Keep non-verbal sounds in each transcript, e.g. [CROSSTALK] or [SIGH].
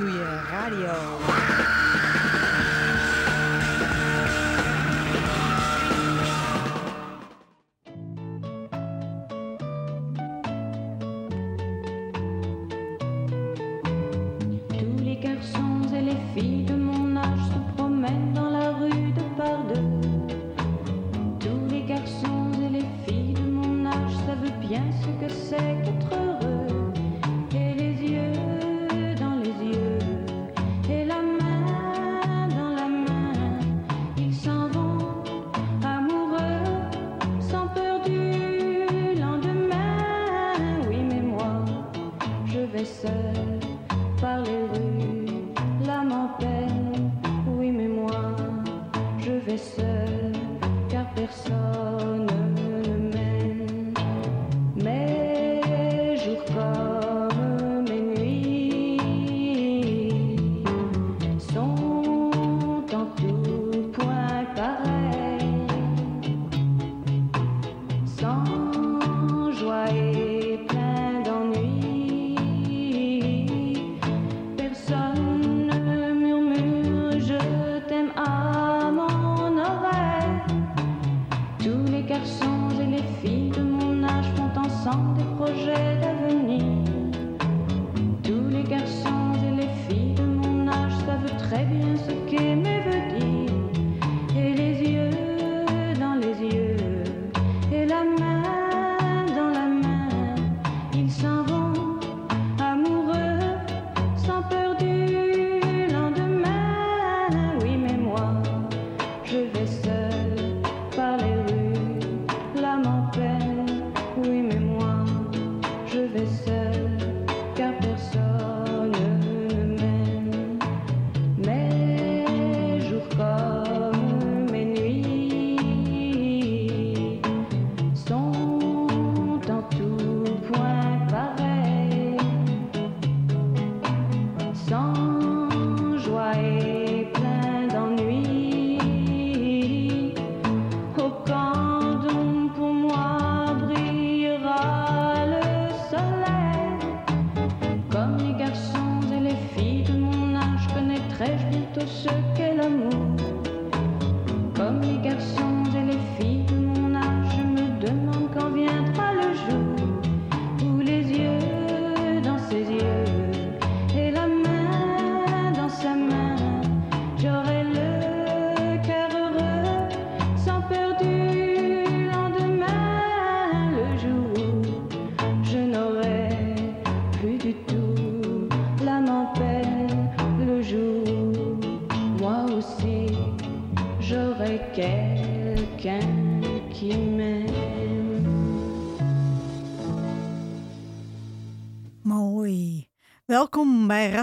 doe je radio.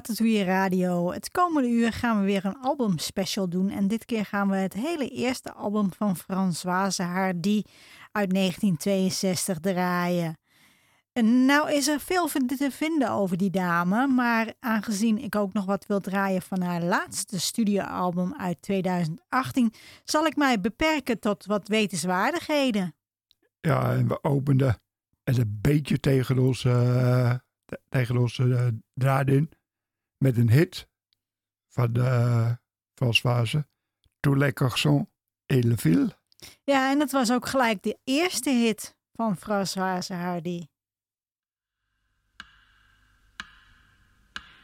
Ratatouille Radio. Het komende uur gaan we weer een albumspecial doen. En dit keer gaan we het hele eerste album van Françoise Hardy uit 1962 draaien. En nou is er veel te vinden over die dame, maar aangezien ik ook nog wat wil draaien van haar laatste studioalbum uit 2018, zal ik mij beperken tot wat wetenswaardigheden. Ja, en we openden het een beetje tegen onze uh, tegen onze uh, draad in met een hit van de uh, Françoise, Tous les garçons et le fil. Ja, en dat was ook gelijk de eerste hit van Françoise Hardy.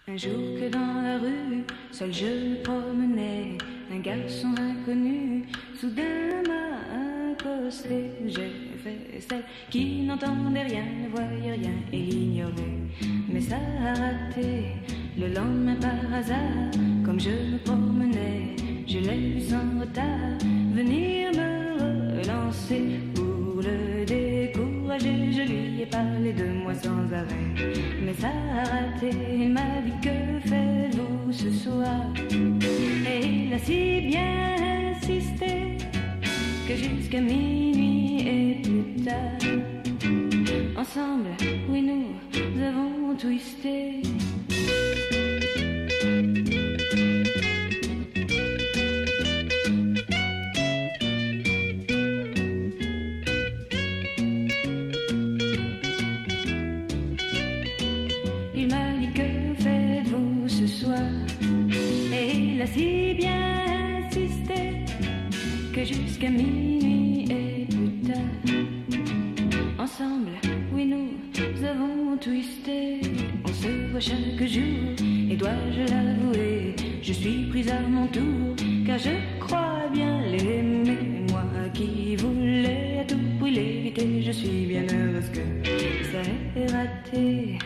Un jour que dans la rue, seul je me promenais, un garçon inconnu, soudain m'a accosté. J'ai fait celle qui n'entendait rien, ne voyait rien et l'ignorait. Mais ça a raté le lendemain par hasard, comme je me promenais, je l'ai vu sans retard venir me relancer pour le décourager. Je lui ai parlé de moi sans arrêt, mais ça a raté. Il m'a dit que faites-vous ce soir, et il a si bien insisté que jusqu'à minuit et plus tard, ensemble, oui, nous avons twisté. Il m'a dit que faites-vous ce soir? A si bien insisté jusqu'à minuit et plus tard, ensemble, oui, nous avons twisté. On se voit chaque jour, et dois-je l'avouer, je suis prise à mon tour, car je crois bien l'aimer. Moi qui voulais à tout prix l'éviter, je suis bien heureuse que ça ait raté.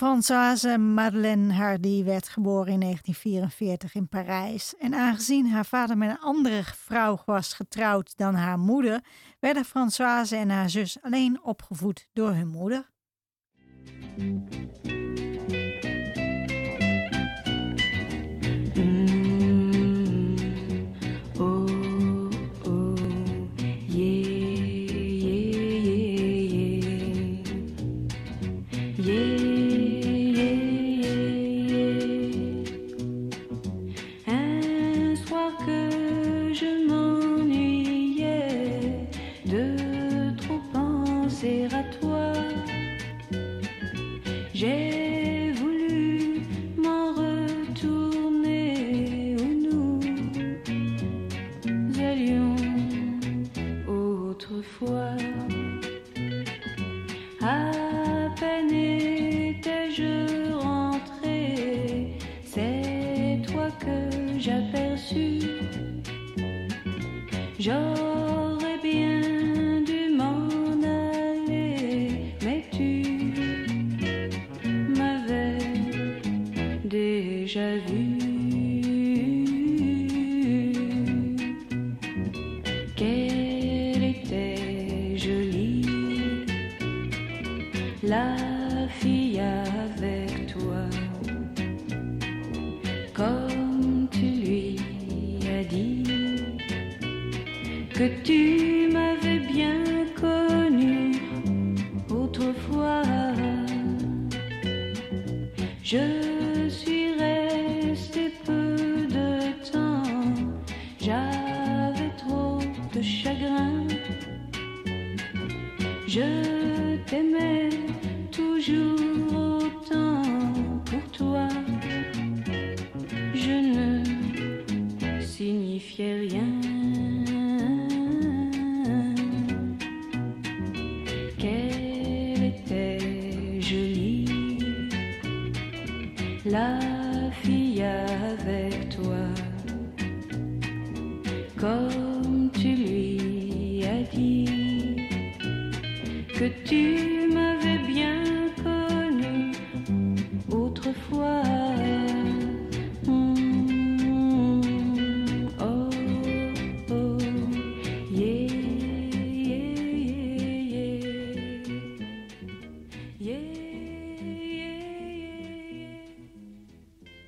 Françoise Madeleine Hardy werd geboren in 1944 in Parijs. En aangezien haar vader met een andere vrouw was getrouwd dan haar moeder, werden Françoise en haar zus alleen opgevoed door hun moeder. Je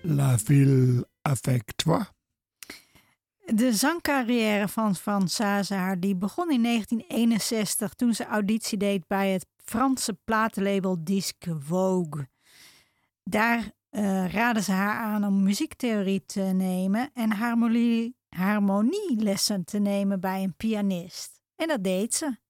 La ville avec. De zangcarrière van Françoise Hardy begon in 1961 toen ze auditie deed bij het Franse platenlabel Disque Vogue. Daar eh, raadden ze haar aan om muziektheorie te nemen en harmonie, harmonielessen te nemen bij een pianist. En dat deed ze.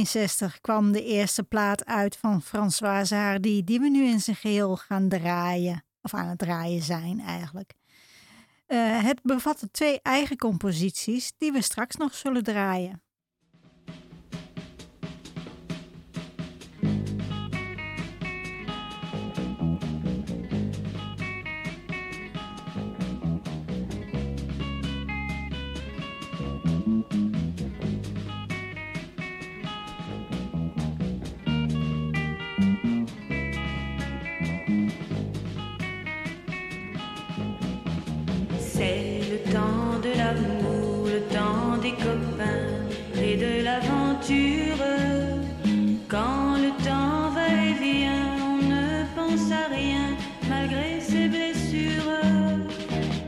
1962 kwam de eerste plaat uit van Françoise Hardy, die we nu in zijn geheel gaan draaien. Of aan het draaien zijn eigenlijk. Eh, het bevatte twee eigen composities die we straks nog zullen draaien. Temps de l'amour, le temps des copains et de l'aventure. Quand le temps va et vient, on ne pense à rien malgré ses blessures.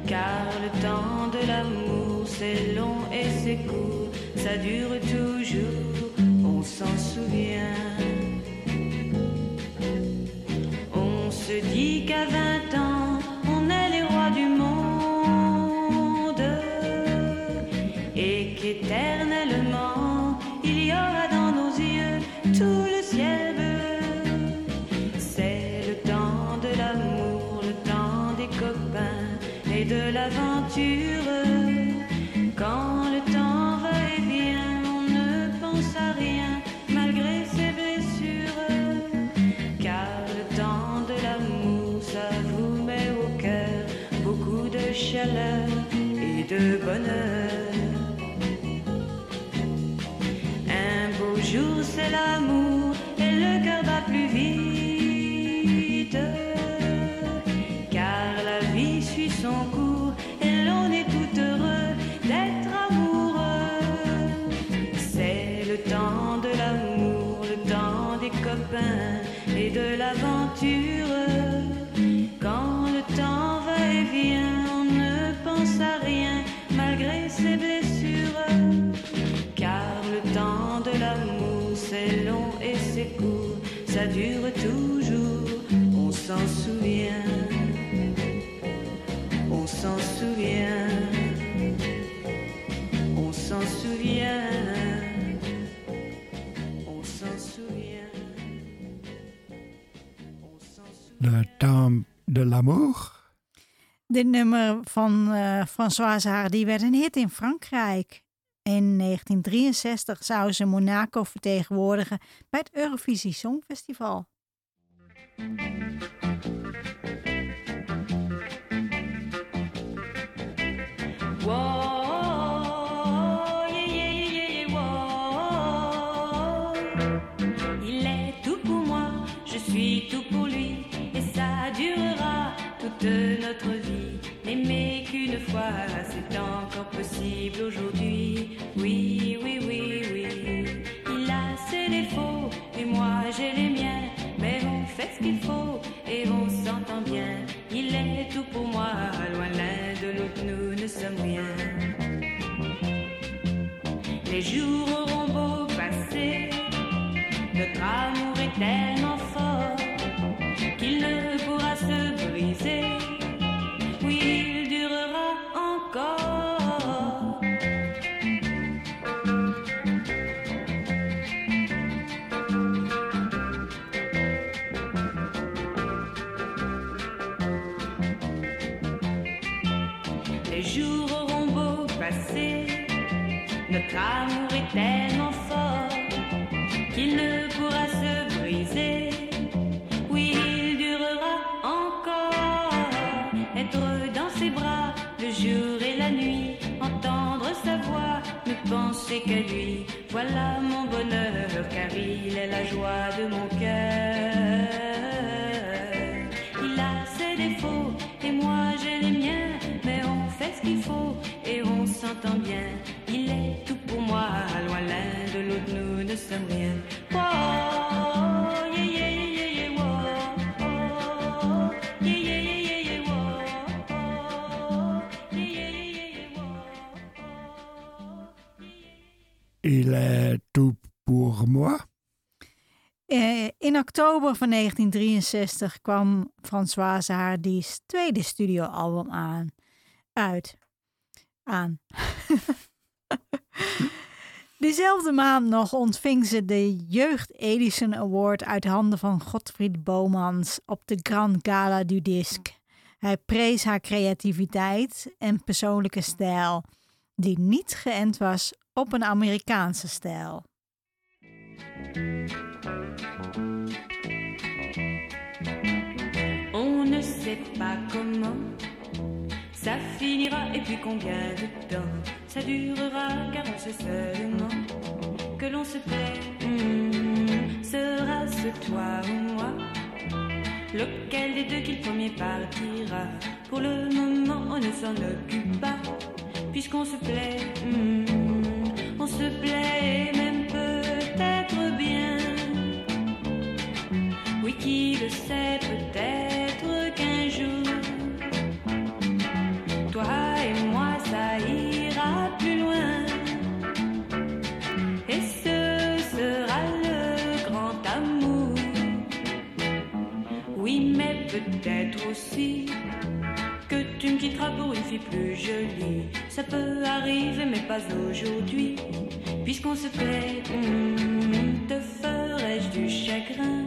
Car le temps de l'amour, c'est long et c'est court, ça dure toujours, l'aventure. Le temps de l'amour. Dit nummer van eh Françoise Hardy werd een hit in Frankrijk. In 1963 zou ze Monaco vertegenwoordigen bij het Eurovisie Songfestival. Fois, c'est encore possible aujourd'hui. Oui, oui, oui, oui. Il a ses défauts, et moi j'ai les miens, mais on fait ce qu'il faut, et on s'entend bien. Il est tout pour moi, loin l'un de l'autre, nous ne sommes rien. Les jours auront beau passer, notre amour est lui. Voilà mon bonheur, car il est la joie de mon cœur. Oktober van 1963 kwam Françoise Hardy's tweede studioalbum aan. Uit. Aan. [LAUGHS] Diezelfde maand nog ontving ze de Jeugd Edison Award uit handen van Godfried Bomans op de Grand Gala du Disque. Hij prees haar creativiteit en persoonlijke stijl, die niet geënt was op een Amerikaanse stijl. Ne sait pas comment ça finira et puis combien de temps ça durera? Car on sait seulement que l'on se plaît. Hmm, Sera-ce toi ou moi Lequel des deux qui le premier partira? Pour le moment on ne s'en occupe pas puisqu'on se plaît. hmm, On se plaît et même peut-être bien. Oui, qui le sait, peut-être peut-être aussi que tu me quitteras pour une fille plus jolie. Ça peut arriver, mais pas aujourd'hui. Puisqu'on se plaît, te ferai-je du chagrin?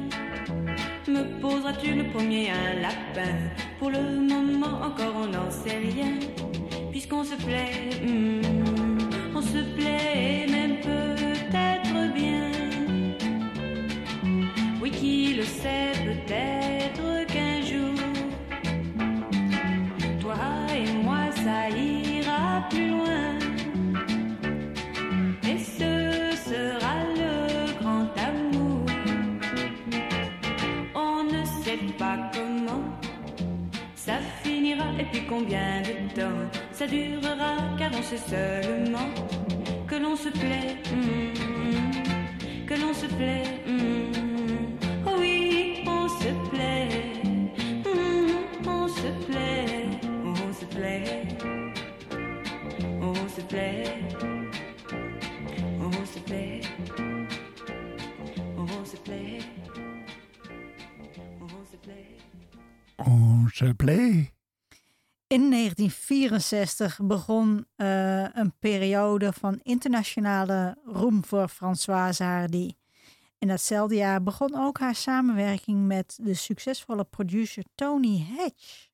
Me poseras-tu le premier un lapin? Pour le moment encore on n'en sait rien Puisqu'on se plaît, hmm, on se plaît combien de temps ça durera car on sait seulement que l'on se plaît, hmm, que l'on se plaît. hmm. Oh oui, on se plaît, hmm, on se plaît, on se plaît, on se plaît, on se plaît, on se plaît. On se plaît. On se plaît. In 1964 begon eh, een periode van internationale roem voor Françoise Hardy. In datzelfde jaar begon ook haar samenwerking met de succesvolle producer Tony Hatch.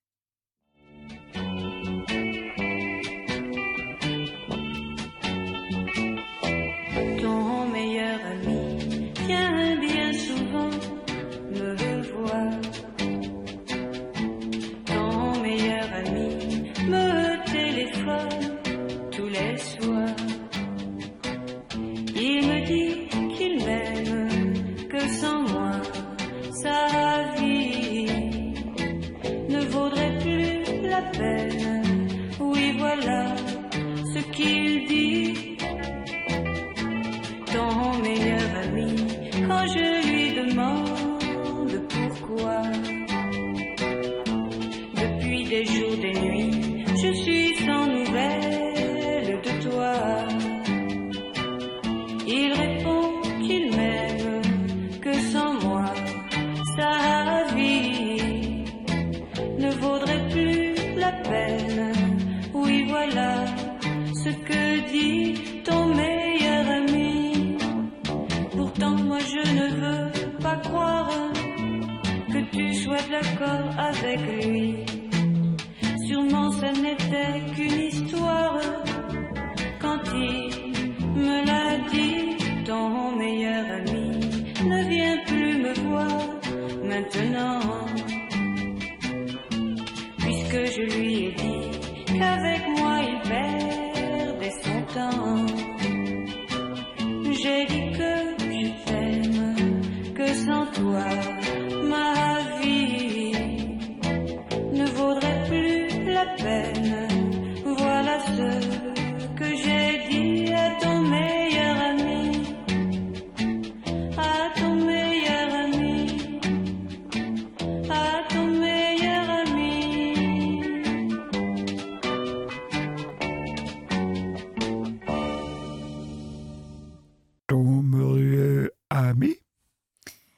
Ami.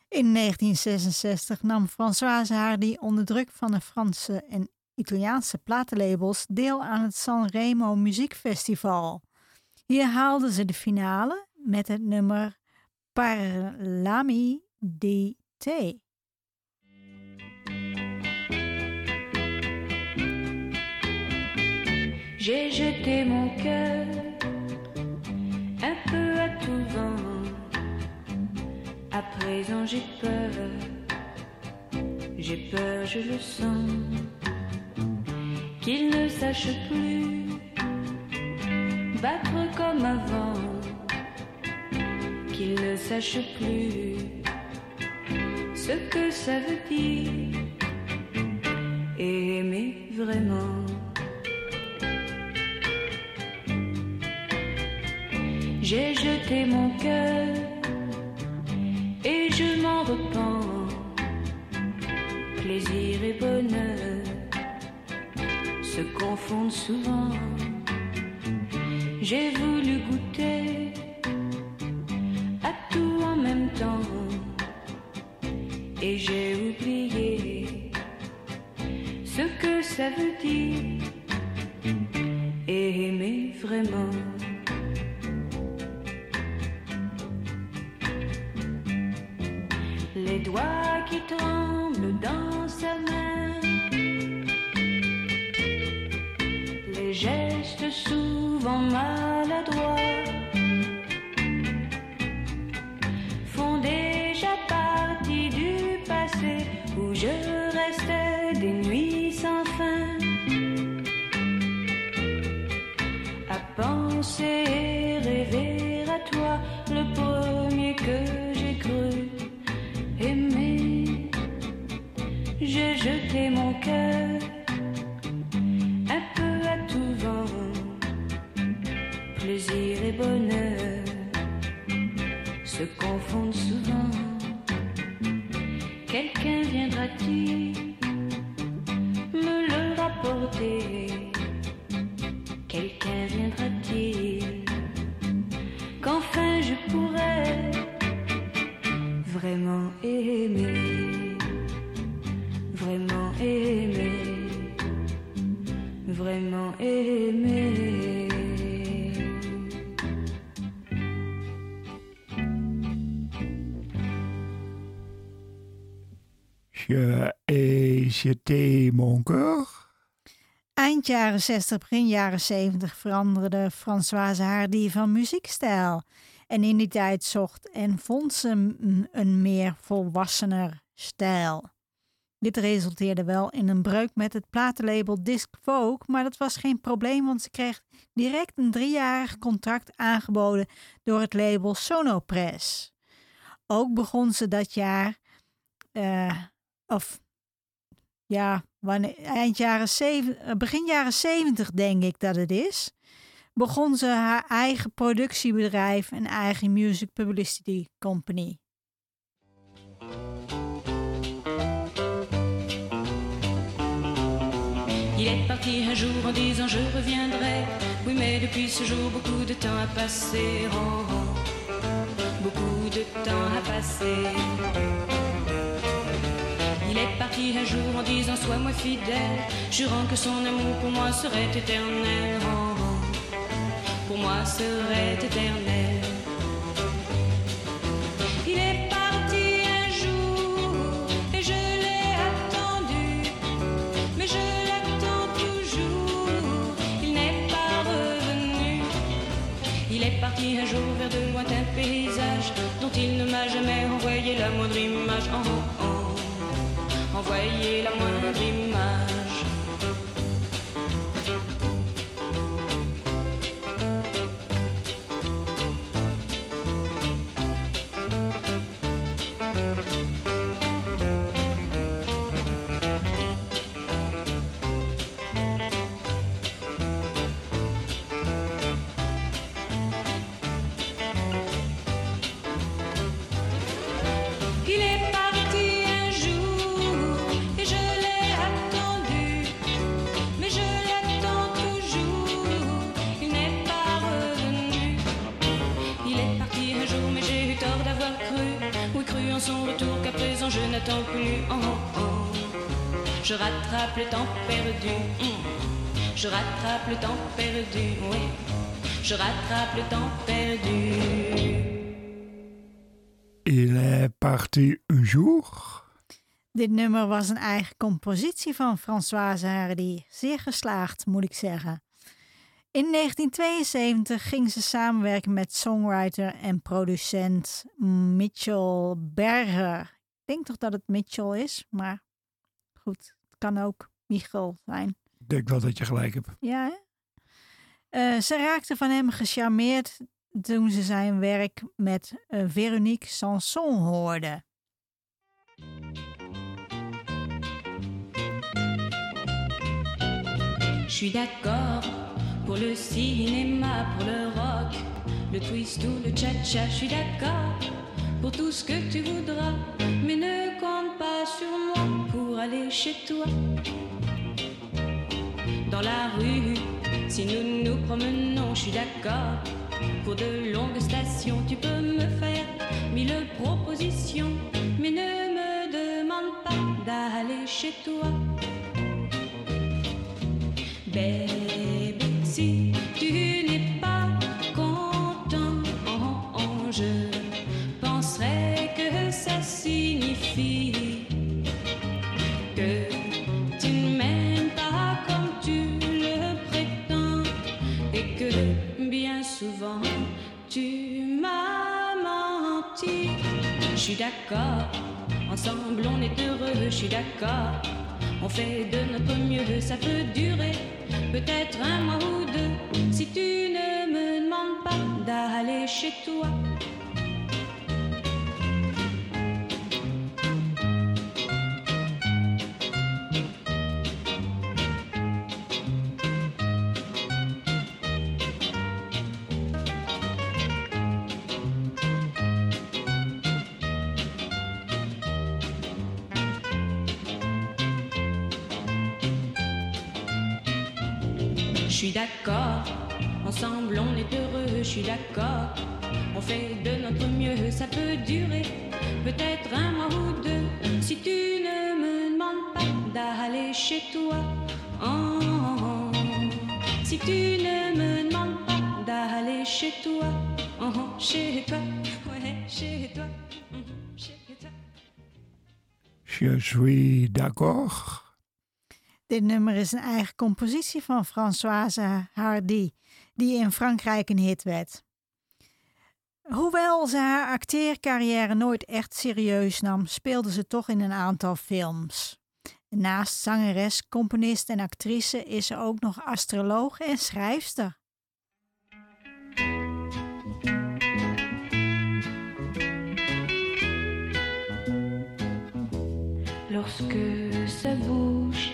In 1966 nam Françoise Hardy onder druk van de Franse en Italiaanse platenlabels deel aan het Sanremo Muziekfestival. Hier haalde ze de finale met het nummer Parlami di te. J'ai jeté mon cœur un peu à tout vent. À présent j'ai peur, j'ai peur, je le sens, qu'il ne sache plus battre comme avant, qu'il ne sache plus ce que ça veut dire. Aimer vraiment. J'ai jeté mon cœur et je m'en repens. Plaisir et bonheur se confondent souvent. J'ai voulu goûter à tout en même temps et j'ai oublié ce que ça veut dire aimer vraiment. Doigts qui tremblent dans sa main, les gestes souvent maladroits font déjà partie du passé où je restais des nuits sans fin. À penser et rêver à toi, Jeté mon cœur jaren 60, begin jaren 70 veranderde Françoise Hardy van muziekstijl. En in die tijd zocht en vond ze een, meer volwassener stijl. Dit resulteerde wel in een breuk met het platenlabel Disc Vogue, maar dat was geen probleem, want ze kreeg direct een driejarig contract aangeboden door het label Sonopress. Ook begon ze dat jaar, eh, of ja, wanneer, eind jaren zeven, begin jaren zeventig denk ik dat het is, begon ze haar eigen productiebedrijf en eigen music publicity company. Il est parti un jour en disant je reviendrai. Oui, mais depuis ce jour, beaucoup de temps a passé. Oh, oh. Beaucoup de temps a passé. Il est parti un jour en disant Sois-moi fidèle, jurant que son amour pour moi serait éternel. Pour moi serait éternel. Il est parti un jour et je l'ai attendu, mais je l'attends toujours. Il n'est pas revenu. Il est parti un jour vers de lointains paysages dont il ne m'a jamais envoyé la moindre image. Oh, 回忆那么的甜 n'attends plus. Oh, oh. Je rattrape le temps perdu. mm. Je rattrape le temps perdu. Oui, je rattrape le temps perdu. Il est parti un jour. Dit nummer was een eigen compositie van Françoise Hardy. Zeer geslaagd, moet ik zeggen. In 1972 ging ze samenwerken met songwriter en producent Mitchell Berger. Ik denk toch dat het Mitchell is, maar goed, het kan ook Michel zijn. Ik denk wel dat je gelijk hebt. Ja, hè? Eh, ze raakte van hem gecharmeerd toen ze zijn werk met eh, Veronique Sanson hoorde. Je suis d'accord pour le cinéma, pour le rock, le twist ou le cha-cha. Je suis d'accord pour tout ce que tu voudras, mais ne compte pas sur moi pour aller chez toi. Dans la rue, si nous nous promenons, je suis d'accord. Pour de longues stations, tu peux me faire mille propositions, mais ne me demande pas d'aller chez toi. Baby, suis d'accord, ensemble on est heureux, je suis d'accord. On fait de notre mieux, ça peut durer peut-être un mois ou deux. Si tu ne me demandes pas d'aller chez toi. D'accord, ensemble on est heureux, je suis d'accord. On fait de notre mieux, ça peut durer peut-être un mois ou deux. Si tu ne me demandes pas d'aller chez toi, oh, si tu ne me demandes pas d'aller chez toi, oh, chez toi, ouais, chez toi, mhm, chez toi. Je suis d'accord. Dit nummer is een eigen compositie van Françoise Hardy, die in Frankrijk een hit werd. Hoewel ze haar acteercarrière nooit echt serieus nam, speelde ze toch in een aantal films. Naast zangeres, componist en actrice is ze ook nog astroloog en schrijfster. Lorsque sa bouche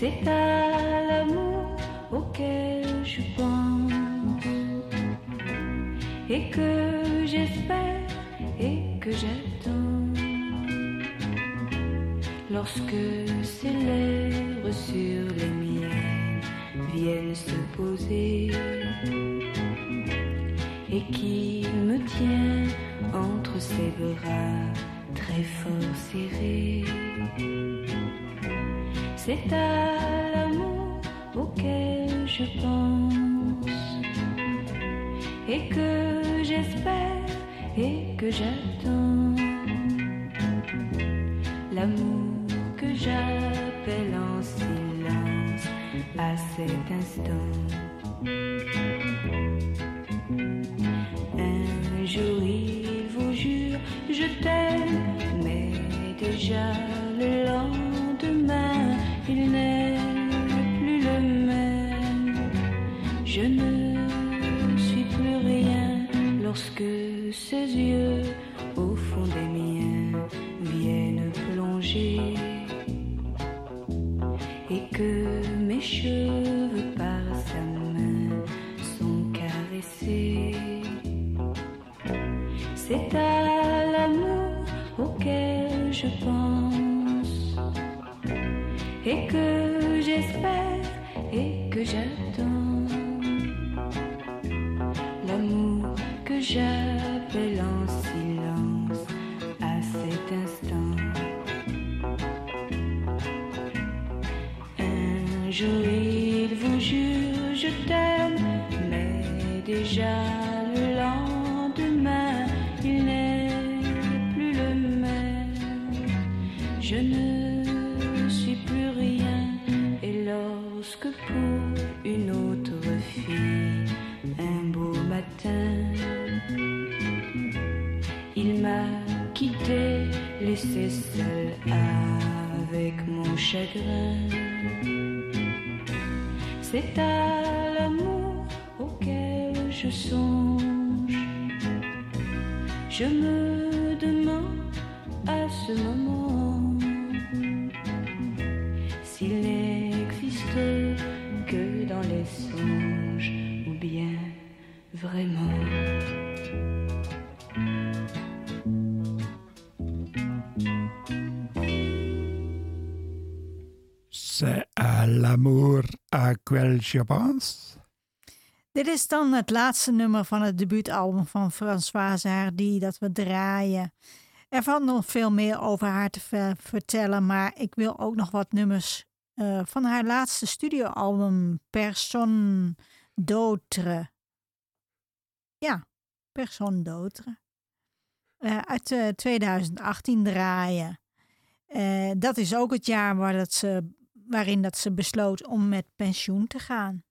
C'est à l'amour auquel je pense et que j'espère et que j'attends. Lorsque ses lèvres sur les miennes viennent se poser et qu'il me tient entre ses bras très fort serrés. C'est à l'amour auquel je pense et que j'espère et que j'attends. L'amour que j'appelle en silence à cet instant. Un jour il vous jure, je t'aime, mais déjà le lendemain, il n'est plus le même. Je ne suis plus rien lorsque ses yeux au fond des miens viennent plonger et que mes cheveux par sa main sont caressés. C'est à l'amour auquel je pense et que j'espère et que j'attends. L'amour que j'appelle en silence à cet instant. Un jour il vous jure je t'aime, mais déjà laissé seul avec mon chagrin. C'est à l'amour auquel je songe. Je me demande à ce moment s'il n'existe que dans les songes ou bien vraiment. À quel. Dit is dan het laatste nummer van het debuutalbum van Françoise Hardy dat we draaien. Er valt nog veel meer over haar te ver- vertellen, maar ik wil ook nog wat nummers eh, van haar laatste studioalbum Person d'Autre. Ja, Person d'Autre. Eh, uit eh, 2018 draaien. Eh, dat is ook het jaar waar dat ze, waarin dat ze besloot om met pensioen te gaan.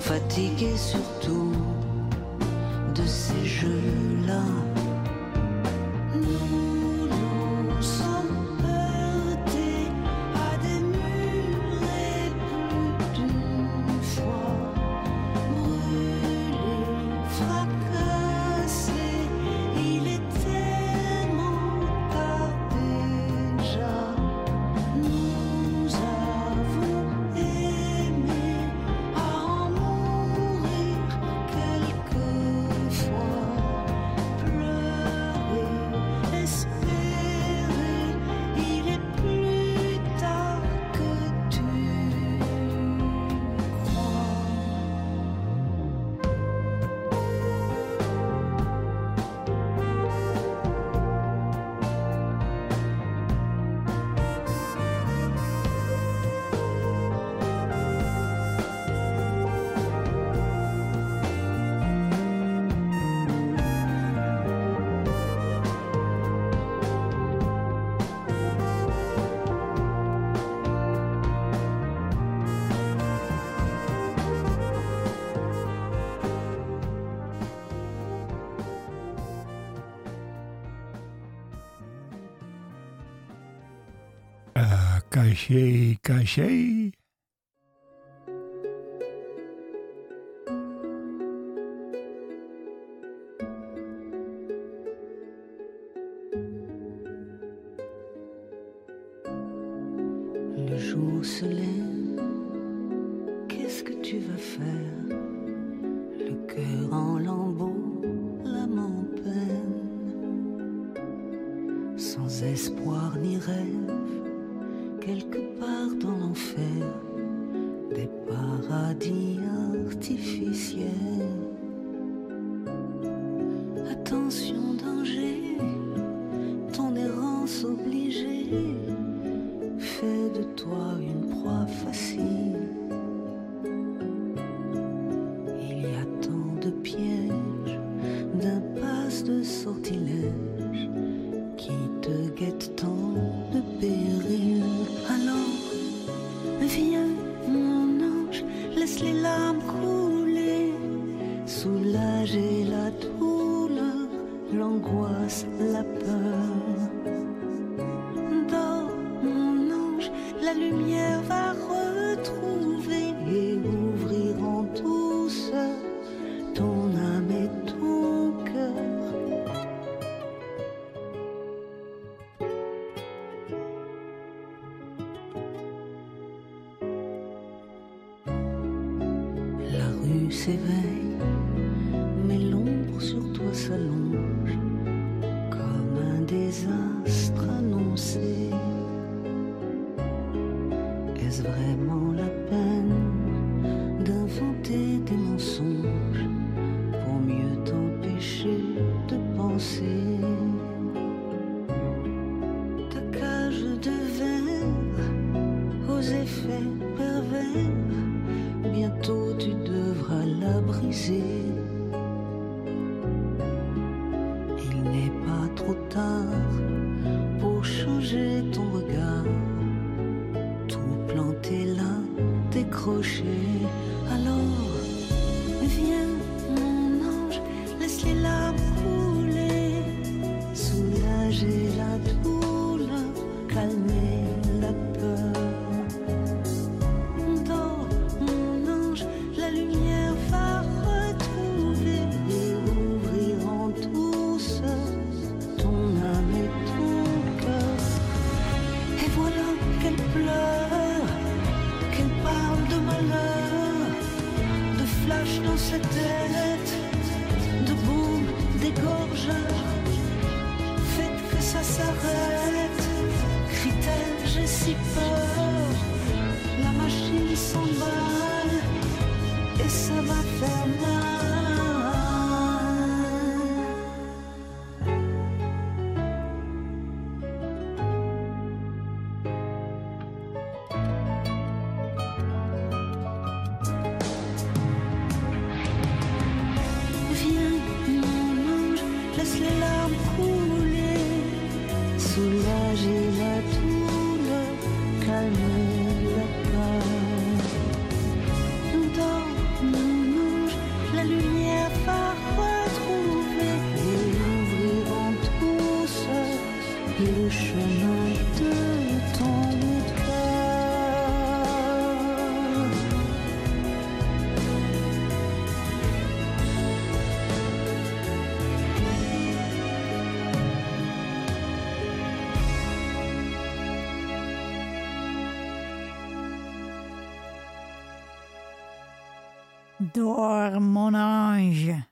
Fatigué surtout de ces jeux-là. caché. Le jour se lève, qu'est-ce que tu vas faire? Le cœur en lambeaux, l'âme en peine, sans espoir ni rêve. Il n'est pas trop tard pour changer ton regard, tout planter là, décrocher. Dorme, mon ange.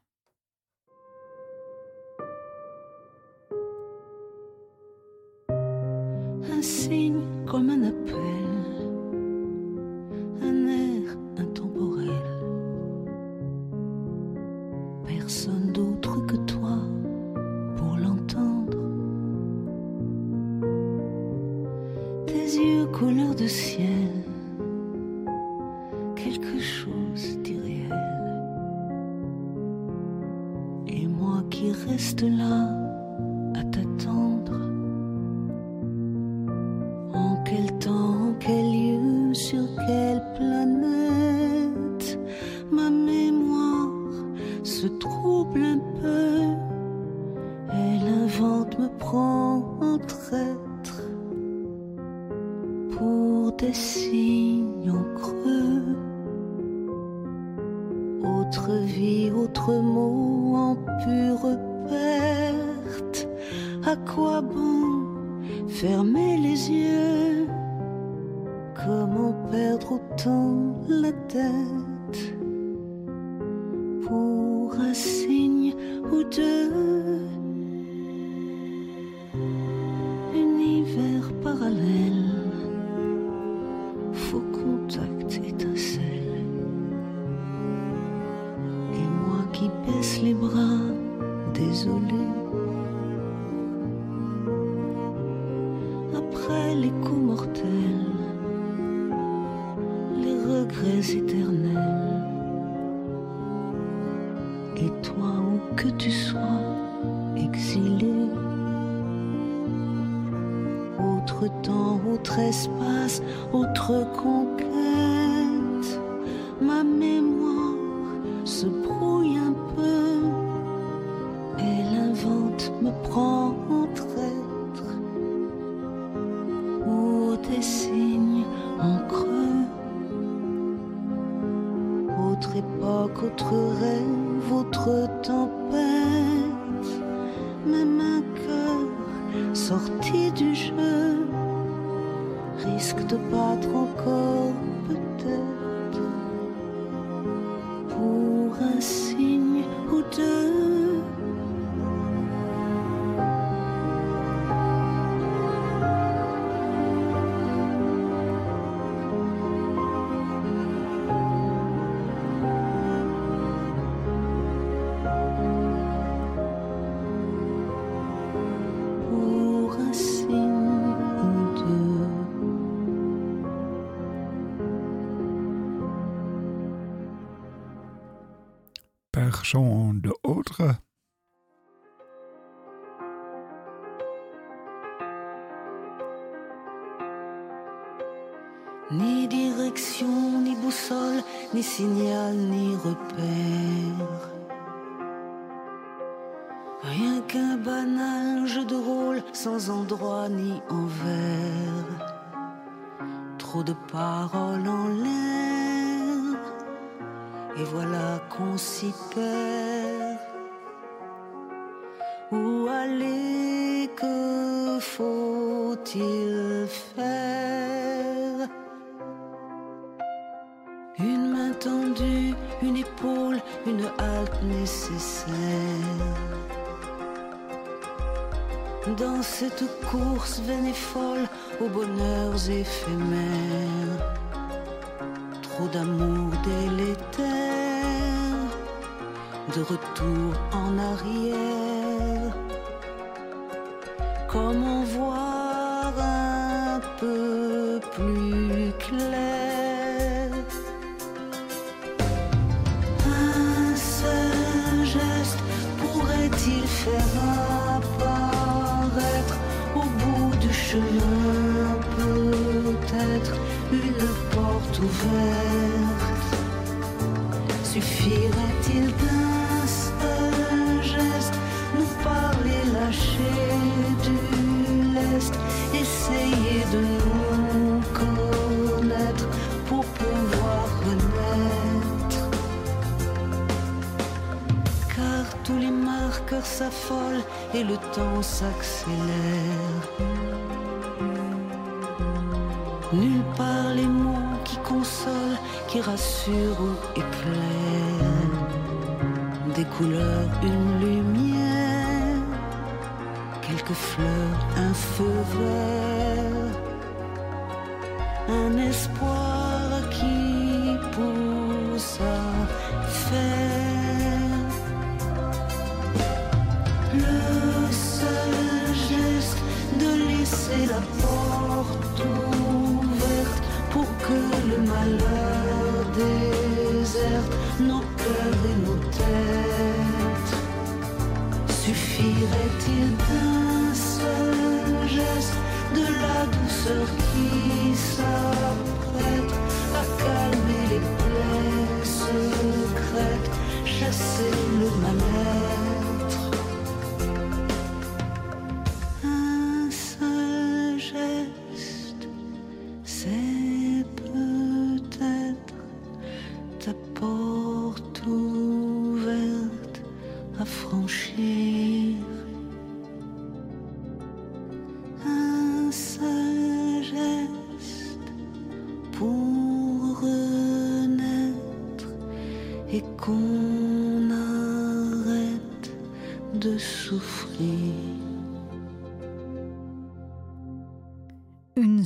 Les bras, désolé. Après les coups mortels, les regrets éternels. Et toi, où que tu sois, exilé. Autre temps, autre espace, autre conquête. Personne d'autre. Ni direction, ni boussole, ni signal, ni repère. Rien qu'un banal jeu de rôle sans endroit ni envers. Trop de paroles en l'air. Et voilà qu'on s'y perd. Où aller, que faut-il faire? Une main tendue, une épaule, une halte nécessaire. Dans cette course vaine et folle aux bonheurs éphémères, trop d'amour délétère, de retour en arrière. Comment voir un peu plus clair? Suffirait-il d'un seul geste nous parler, lâcher du lest, essayer de nous connaître pour pouvoir renaître car tous les marqueurs s'affolent et le temps s'accélère. Nulle part les mots qui rassurent ou éclairent. Des couleurs, une lumière, quelques fleurs, un feu vert, un espoir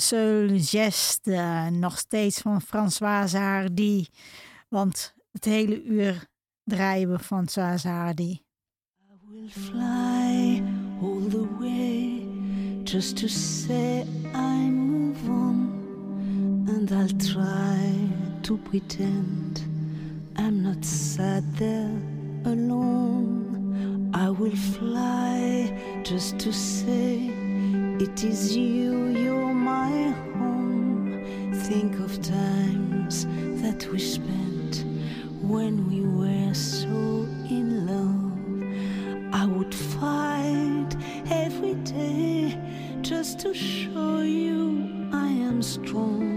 seule geste. Nog steeds van Françoise Hardy. Want het hele uur draaien we Françoise Hardy. I will fly all the way just to say I move on. And I'll try to pretend I'm not sad there alone. I will fly just to say it is you, you my home. Think of times that we spent when we were so in love. I would fight every day just to show you I am strong.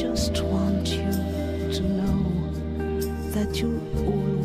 just want you to know that you always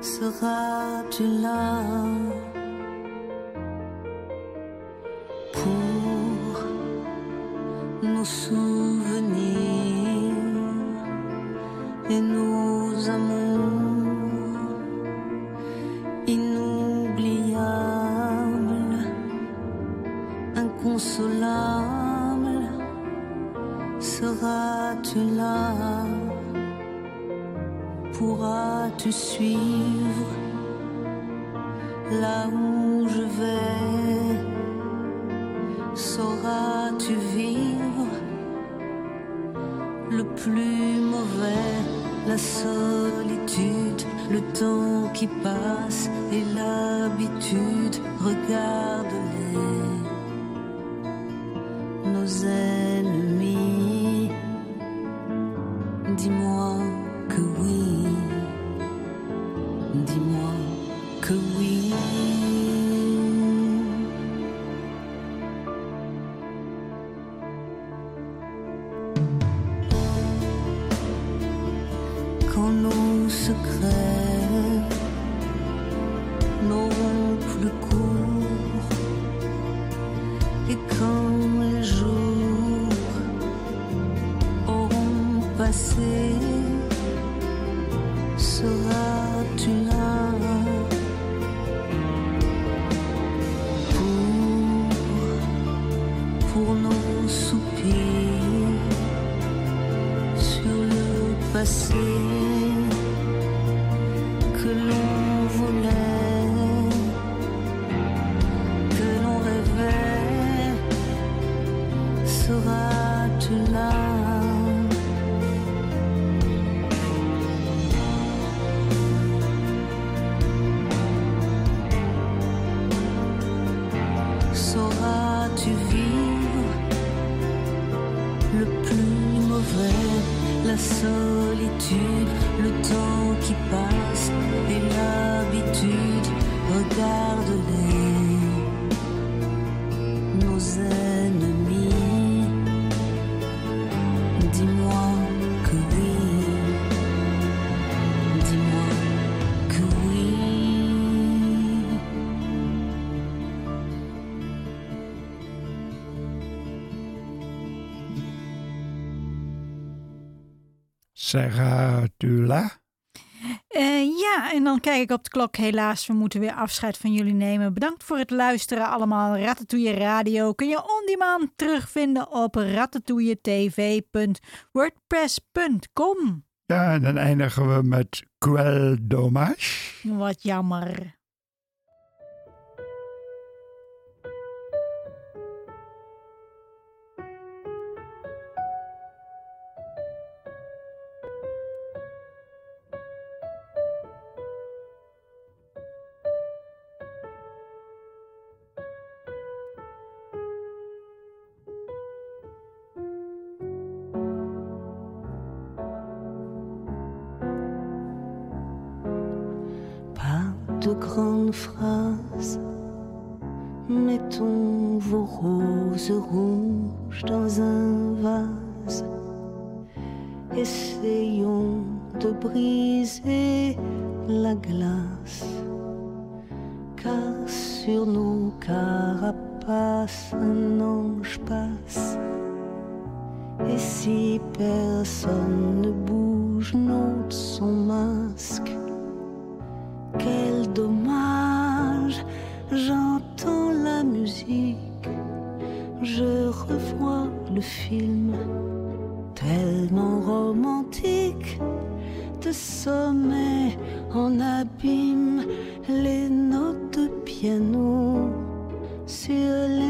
seras-tu là pour nous que l'on Seras-tu là? Eh, ja, en dan kijk ik op de klok. Helaas, we moeten weer afscheid van jullie nemen. Bedankt voor het luisteren allemaal. Ratatouille Radio kun je on demand terugvinden op ratatouilletv.wordpress.com. Ja, en dan eindigen we met Quel Dommage. Wat jammer. De grandes phrases. Mettons vos roses rouges dans un vase. Essayons de briser la glace. Car sur nos carapaces, un ange passe. Et si personne ne bouge, n'ôte son masque. Dommage, j'entends la musique, je revois le film, tellement romantique, de sommet en abîme, les notes de piano sur les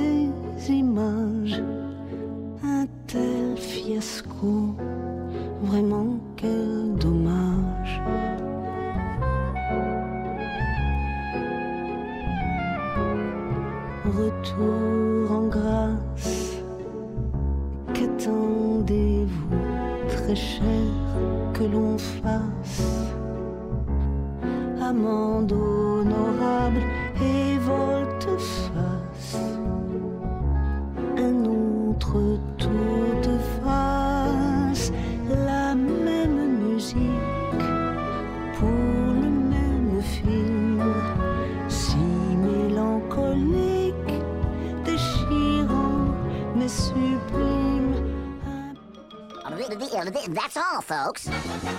That's all, folks.